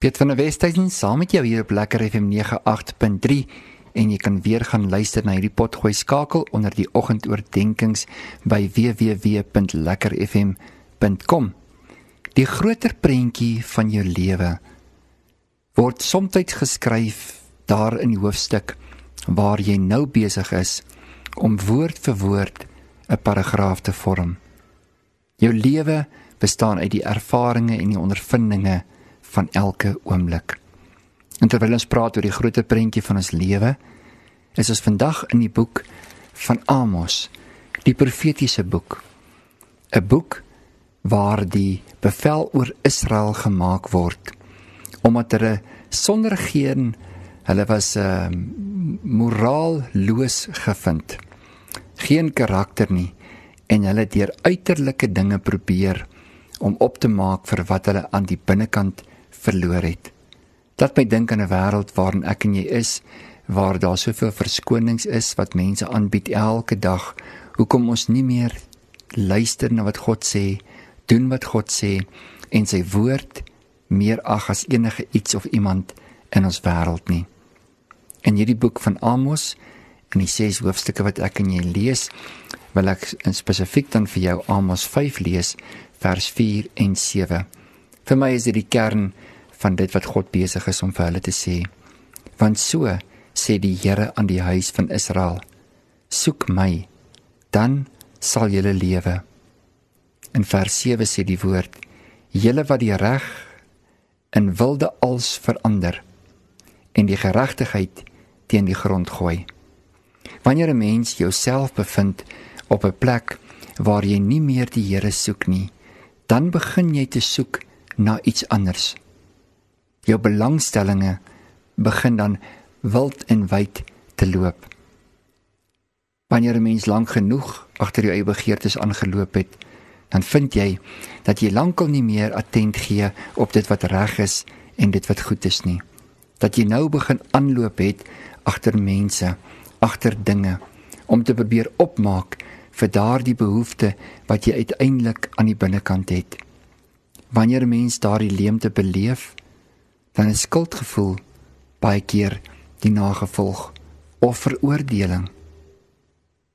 Piet van der Westhuizen saam met jou hier op Lekker FM 98.3 en jy kan weer gaan luister na hierdie potgooi skakel onder die oggendoordenkings by www.lekkerfm.com. Die groter prentjie van jou lewe word soms geskryf daar in die hoofstuk waar jy nou besig is om woord vir woord 'n paragraaf te vorm. Jou lewe bestaan uit die ervarings en die ondervindinge van elke oomblik. En terwyl ons praat oor die groter prentjie van ons lewe, is ons vandag in die boek van Amos, die profetiese boek. 'n Boek waar die bevel oor Israel gemaak word omdat hulle sonder geen hulle was 'n uh, moraalloos gevind. Geen karakter nie en hulle deur uiterlike dinge probeer om op te maak vir wat hulle aan die binnekant verloor het. Dat my dink aan 'n wêreld waarin ek en jy is, waar daar soveel verskonings is wat mense aanbied elke dag. Hoekom ons nie meer luister na wat God sê, doen wat God sê en sy woord meer ag as enige iets of iemand in ons wêreld nie. In hierdie boek van Amos en die ses hoofstukke wat ek en jy lees, wil ek spesifiek dan vir jou Amos 5 lees vers 4 en 7. Vir my is dit die kern van dit wat God besig is om vir hulle te sê. Want so sê die Here aan die huis van Israel: Soek my, dan sal julle lewe. In vers 7 sê die woord: Julle wat die reg in wilde als verander en die geregtigheid teen die grond gooi. Wanneer 'n mens jouself bevind op 'n plek waar jy nie meer die Here soek nie, dan begin jy te soek na iets anders jou belangstellinge begin dan wild en wyd te loop. Wanneer 'n mens lank genoeg agter jou eie begeertes aangeloop het, dan vind jy dat jy lankal nie meer attent gee op dit wat reg is en dit wat goed is nie. Dat jy nou begin aanloop het agter mense, agter dinge om te probeer opmaak vir daardie behoefte wat jy uiteindelik aan die binnekant het. Wanneer 'n mens daardie leemte beleef, dan is skuldgevoel baie keer die nagevolg of veroordeling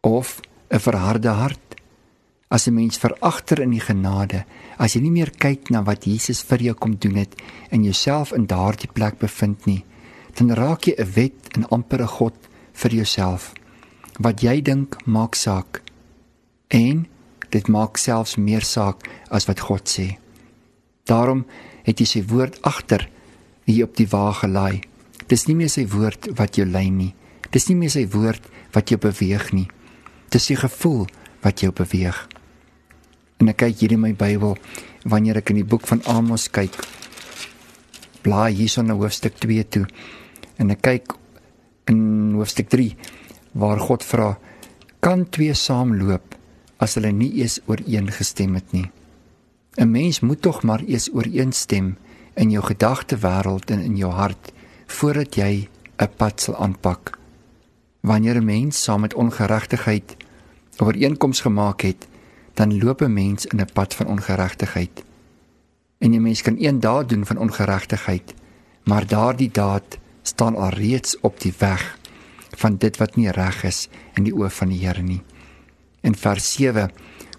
of 'n verharde hart. As 'n mens veragter in die genade as jy nie meer kyk na wat Jesus vir jou kom doen het en jouself in daardie plek bevind nie dan raak jy 'n wet en amper 'n god vir jouself. Wat jy dink maak saak en dit maak selfs meer saak as wat God sê daarom het jy sy woord agter hier op die wa gelei. Dis nie meer sy woord wat jou lei nie. Dis nie meer sy woord wat jou beweeg nie. Dis die gevoel wat jou beweeg. En ek kyk hier in my Bybel wanneer ek in die boek van Amos kyk. Blaai hierso na hoofstuk 2 toe. En ek kyk in hoofstuk 3 waar God vra: "Kan twee saamloop as hulle nie eens ooreengestem het nie?" 'n Mens moet tog maar eens ooreenstem in jou gedagtewêreld en in jou hart voordat jy 'n pad sal aanpak. Wanneer 'n mens saam met ongeregtigheid ooreenkoms gemaak het, dan loop 'n mens in 'n pad van ongeregtigheid. En 'n mens kan een daad doen van ongeregtigheid, maar daardie daad staan alreeds op die weg van dit wat nie reg is in die oë van die Here nie. In vers 7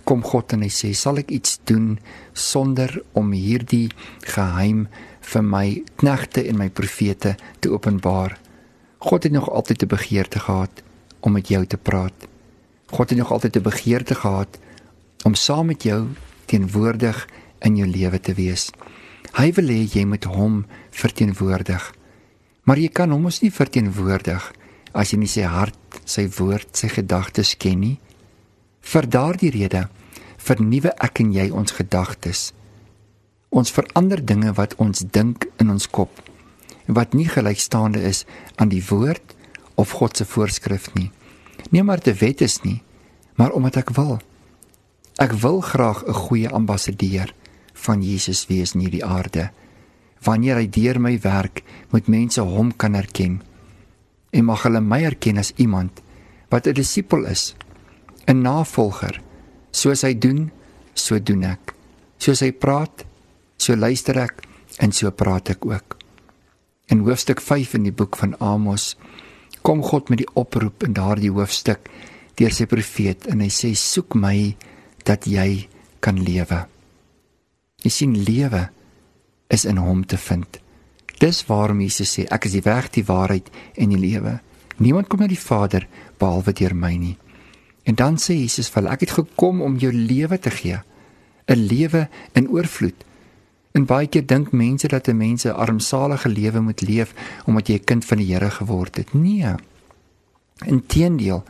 kom God en hy sê sal ek iets doen sonder om hierdie geheim vir my knegte en my profete te openbaar. God het nog altyd 'n begeerte gehad om met jou te praat. God het nog altyd 'n begeerte gehad om saam met jou teenwoordig in jou lewe te wees. Hy wil hê jy moet hom verteenwoordig. Maar jy kan hom mos nie verteenwoordig as jy nie sy hart, sy woord, sy gedagtes ken nie. Vir daardie rede vernuwe ek en jy ons gedagtes. Ons verander dinge wat ons dink in ons kop wat nie gelykstaande is aan die woord of God se voorskrif nie. Nie maar te wet is nie, maar omdat ek wil. Ek wil graag 'n goeie ambassadeur van Jesus wees in hierdie aarde. Wanneer hy deur my werk, moet mense hom kan erken. En mag hulle my erken as iemand wat 'n disipel is, 'n navolger Soos hy doen, so doen ek. Soos hy praat, so luister ek En so praat ek ook. In hoofstuk 5 in die boek van Amos kom God met die oproep in daardie hoofstuk deur sy profeet en hy sê soek my dat jy kan lewe. Jy sien lewe is in hom te vind. Dis waarom Jesus sê ek is die weg, die waarheid en die lewe. Niemand kom na die Vader behalwe deur my nie. En dan sê Jesus vir hulle ek het gekom om jou lewe te gee, 'n lewe in oorvloed. En baie keer dink mense dat 'n mens 'n armsalige lewe moet leef omdat jy 'n kind van die Here geword het. Nee. Inteendeel,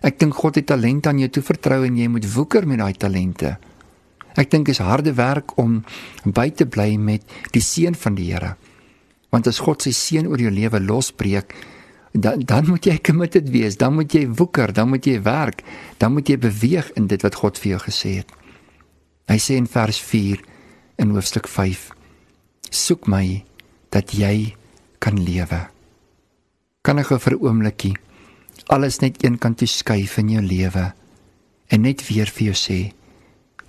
ek dink God het talent aan jou toevertrou en jy moet woeker met daai talente. Ek dink is harde werk om by te bly met die seën van die Here. Want as God sy seën oor jou lewe losbreek, dan dan moet jy committed wees, dan moet jy woeker, dan moet jy werk, dan moet jy beweeg in dit wat God vir jou gesê het. Hy sê in vers 4 in hoofstuk 5: Soek my dat jy kan lewe. Kan ek vir 'n oombliekie alles net een kant toe skuif in jou lewe en net weer vir jou sê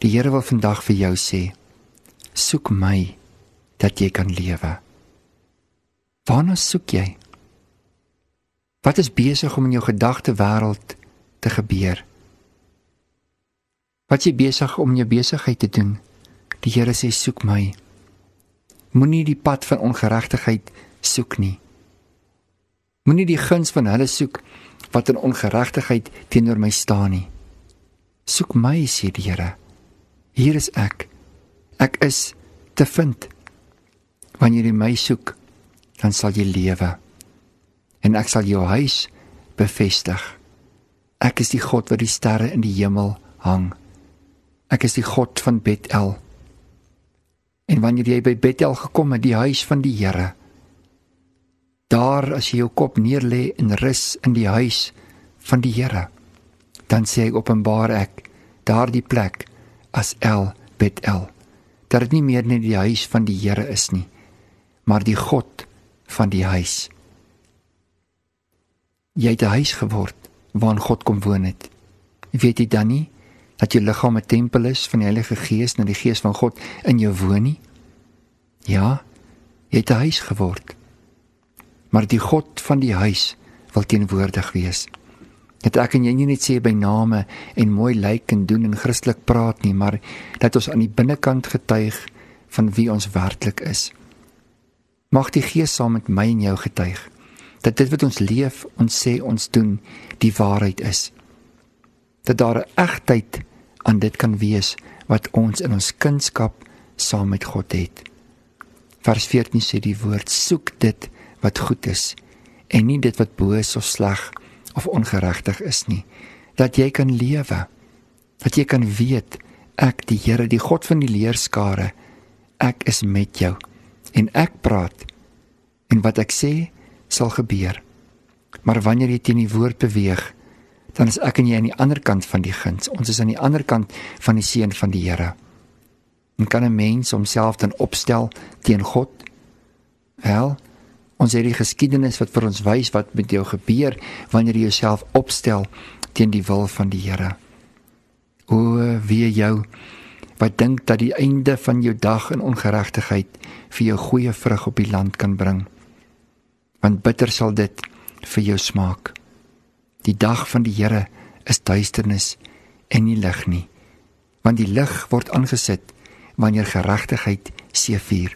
die Here wil vandag vir jou sê soek my dat jy kan lewe waarna soek jy wat is besig om in jou gedagte wêreld te gebeur wat jy besig om jou besigheid te doen die Here sê soek my moenie die pad van ongeregtigheid soek nie moenie die guns van hulle soek wat in ongeregtigheid teenoor my staan nie. Soek my, sê die Here. Hier is ek. Ek is te vind. Wanneer jy my soek, dan sal jy lewe. En ek sal jou huis bevestig. Ek is die God wat die sterre in die hemel hang. Ek is die God van Bethel. En wanneer jy by Bethel gekom het, die huis van die Here, Daar as jy jou kop neerlê en rus in die huis van die Here, dan sê ek openbaar ek daardie plek as El Bethel. Dat dit nie meer net die huis van die Here is nie, maar die God van die huis. Jy het 'n huis geword waarin God kom woon het. Weet jy dan nie dat jou liggaam 'n tempel is van die Heilige Gees en die Gees van God in jou woon nie? Ja, jy het 'n huis geword maar die God van die huis wil teenwoordig wees. Dat ek en jy nie net sê by name en mooi lyk en doen en Christelik praat nie, maar dat ons aan die binnekant getuig van wie ons werklik is. Mag die Gees saam met my en jou getuig dat dit wat ons leef, ons sê, ons doen, die waarheid is. Dat daar 'n egtheid aan dit kan wees wat ons in ons kunskap saam met God het. Vers 14 sê die woord: "Soek dit wat goed is en nie dit wat boos of sleg of ongeregtig is nie dat jy kan lewe dat jy kan weet ek die Here die God van die leerskare ek is met jou en ek praat en wat ek sê sal gebeur maar wanneer jy teen die woord beweeg dan is ek en jy aan die ander kant van die guns ons is aan die ander kant van die seën van die Here en kan 'n mens homself dan opstel teen God wel Ons het die geskiedenis wat vir ons wys wat met jou gebeur wanneer jy jouself opstel teen die wil van die Here. O, wie jou wat dink dat die einde van jou dag in ongeregtigheid vir jou goeie vrug op die land kan bring. Want bitter sal dit vir jou smaak. Die dag van die Here is duisternis en nie lig nie. Want die lig word aangesit wanneer geregtigheid seëvier.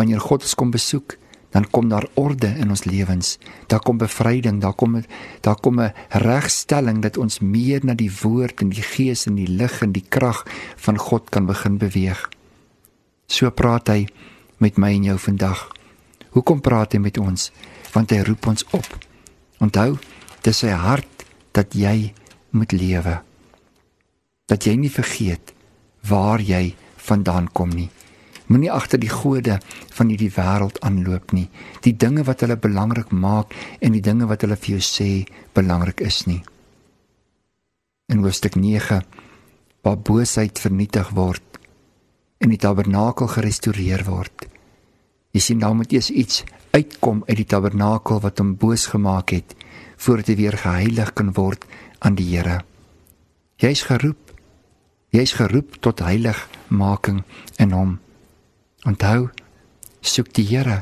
Wanneer God ons kom besoek, dan kom daar orde in ons lewens. Daar kom bevryding, daar kom daar kom 'n regstelling dat ons meer na die woord en die gees en die lig en die krag van God kan begin beweeg. So praat hy met my en jou vandag. Hoekom praat hy met ons? Want hy roep ons op. Onthou, dit is sy hart dat jy moet lewe. Dat jy nie vergeet waar jy vandaan kom nie. Moenie agter die gode van hierdie wêreld aanloop nie. Die dinge wat hulle belangrik maak en die dinge wat hulle vir jou sê belangrik is nie. In hoofstuk 9 waar boosheid vernietig word en die tabernakel gerestoreer word. Jy sien nou moet eers iets uitkom uit die tabernakel wat hom boos gemaak het voordat hy weer geheilig kan word aan die Here. Jy's geroep. Jy's geroep tot heiligmaking in hom. Onthou, Soek die Here.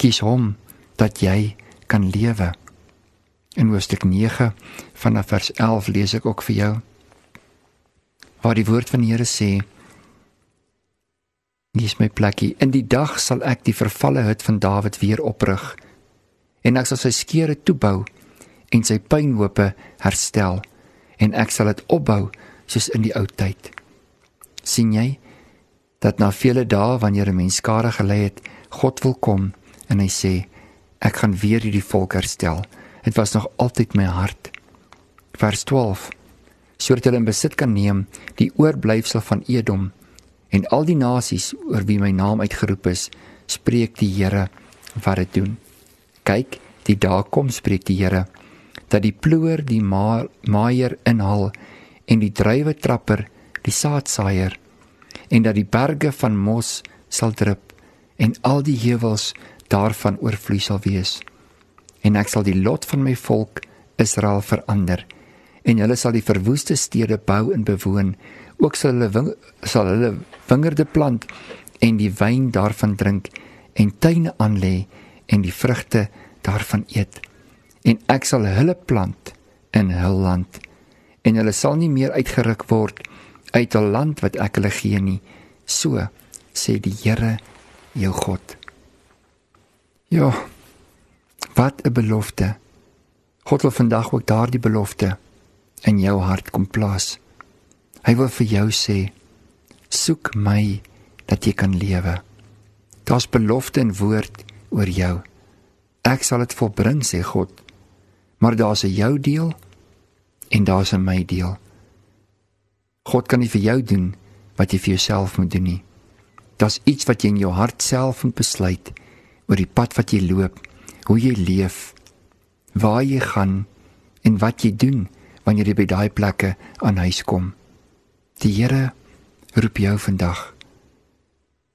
Kies hom dat jy kan lewe. In Hoofstuk 9 vanaf vers 11 lees ek ook vir jou waar die woord van die Here sê: Nie is my plekkie. In die dag sal ek die vervalle hut van Dawid weer oprig en ek sal sy skeure toebou en sy pynhope herstel en ek sal dit opbou soos in die ou tyd. sien jy dat na vele dae wanneer 'n mens skare gelei het, God wil kom en hy sê ek gaan weer hierdie volk herstel. Dit was nog altyd my hart. Vers 12 sodat hulle in besit kan neem die oorblyfsel van Edom en al die nasies oor wie my naam uitgeroep is, spreek die Here wat dit doen. Kyk, die dag kom spreek die Here dat die ploer die ma maaier inhaal en die druiwe trapper die saadsaaier en dat die berge van mos sal drup en al die heuwels daarvan oorvloei sal wees en ek sal die lot van my volk Israel verander en hulle sal die verwoeste stede bou en bewoon ook sal hulle wing, sal hulle wingerde plant en die wyn daarvan drink en tuine aanlê en die vrugte daarvan eet. En ek sal hulle plant in hul land en hulle sal nie meer uitgeruk word uit 'n land wat ek hulle gee nie. So sê die Here jou God. Ja wat 'n belofte. God wil vandag ook daardie belofte in jou hart kom plaas hy wil vir jou sê soek my dat jy kan lewe daar's belofte en woord oor jou ek sal dit volbring sê God maar daar's 'n jou deel en daar's 'n my deel. God kan nie vir jou doen wat jy vir jouself moet doen nie. Daar's iets wat jy in jou hart self moet besluit oor die pad wat jy loop, hoe jy leef, waar jy gaan en wat jy doen wanneer jy by daai plekke aan huis kom. Die Here roep jou vandag.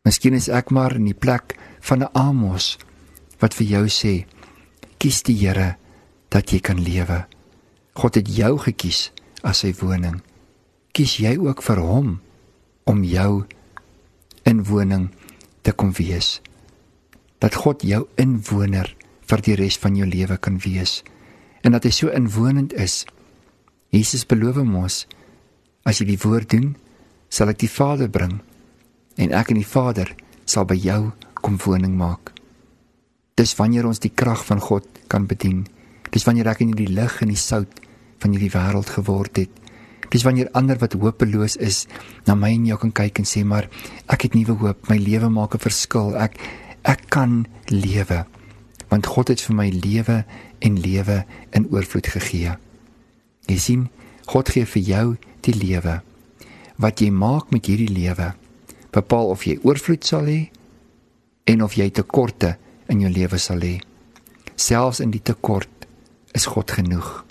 Miskien is ek maar in die plek van 'n Amos wat vir jou sê: Kies die Here dat jy kan lewe. God het jou gekies as sy woning. Kies jy ook vir hom om jou inwoning te kom wees. Dat God jou inwoner vir die res van jou lewe kan wees en dat hy so inwonend is. Jesus beloof ons as jy die woord doen, sal ek die Vader bring en ek en die Vader sal by jou kom woning maak. Dis wanneer ons die krag van God kan bedien. Dis wanneer ek in die lig en die sout van hierdie wêreld geword het. Dis wanneer ander wat hopeloos is na my en jou kan kyk en sê maar ek het nuwe hoop, my lewe maak 'n verskil. Ek ek kan lewe want God het vir my lewe en lewe in oorvloed gegee. Jy sien, God gee vir jou die lewe. Wat jy maak met hierdie lewe bepaal of jy oorvloed sal hê en of jy tekorte in jou lewe sal hê. Selfs in die tekort is God genoeg.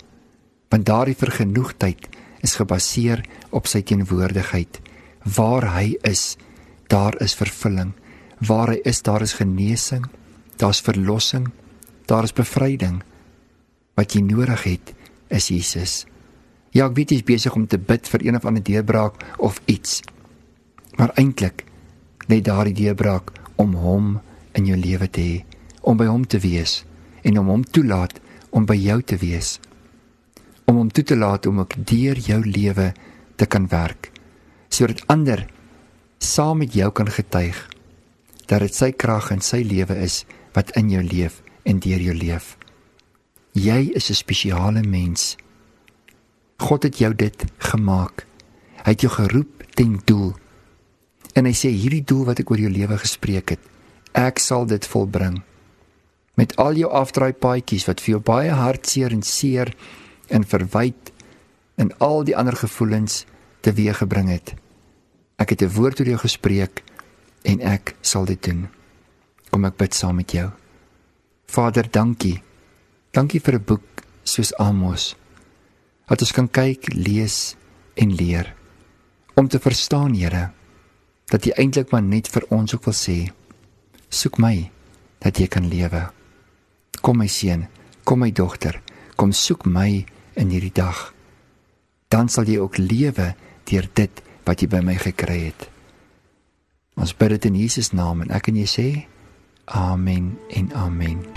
Want daardie vergenoegdheid is gebaseer op sy teenwoordigheid. Waar hy is, daar is vervulling. Waar hy is, daar is genesing, daar's verlossing, daar is bevryding. Wat jy nodig het, is Jesus. Ja, ek weet jy is besig om te bid vir een of ander deurbraak of iets. Maar eintlik lê daardie deurbraak om hom in jou lewe te hê, om by hom te wees en om hom toelaat om by jou te wees. Om hom toe te laat om ook deur jou lewe te kan werk sodat ander saam met jou kan getuig dat dit sy krag en sy lewe is wat in jou leef en deur jou leef. Jy is 'n spesiale mens. God het jou dit gemaak. Hy het jou geroep ten doel. En hy sê hierdie doel wat ek oor jou lewe gespreek het, ek sal dit volbring met al jou afdraai paadjies wat vir jou baie hartseer en seer en verwyd en al die ander gevoelens teweeggebring het. Ek het 'n woord oor jou gespreek en ek sal dit doen. Kom ek bid saam met jou. Vader, dankie. Dankie vir 'n boek soos Amos. Dat ons kan kyk, lees en leer om te verstaan, Here, dat jy eintlik maar net vir ons ook wil sê, soek my dat jy kan lewe. Kom my seun, kom my dogter, kom soek my in hierdie dag. Dan sal jy ook lewe deur dit wat jy by my gekry het. Ons bid dit in Jesus naam en ek en jy sê Amen en amen.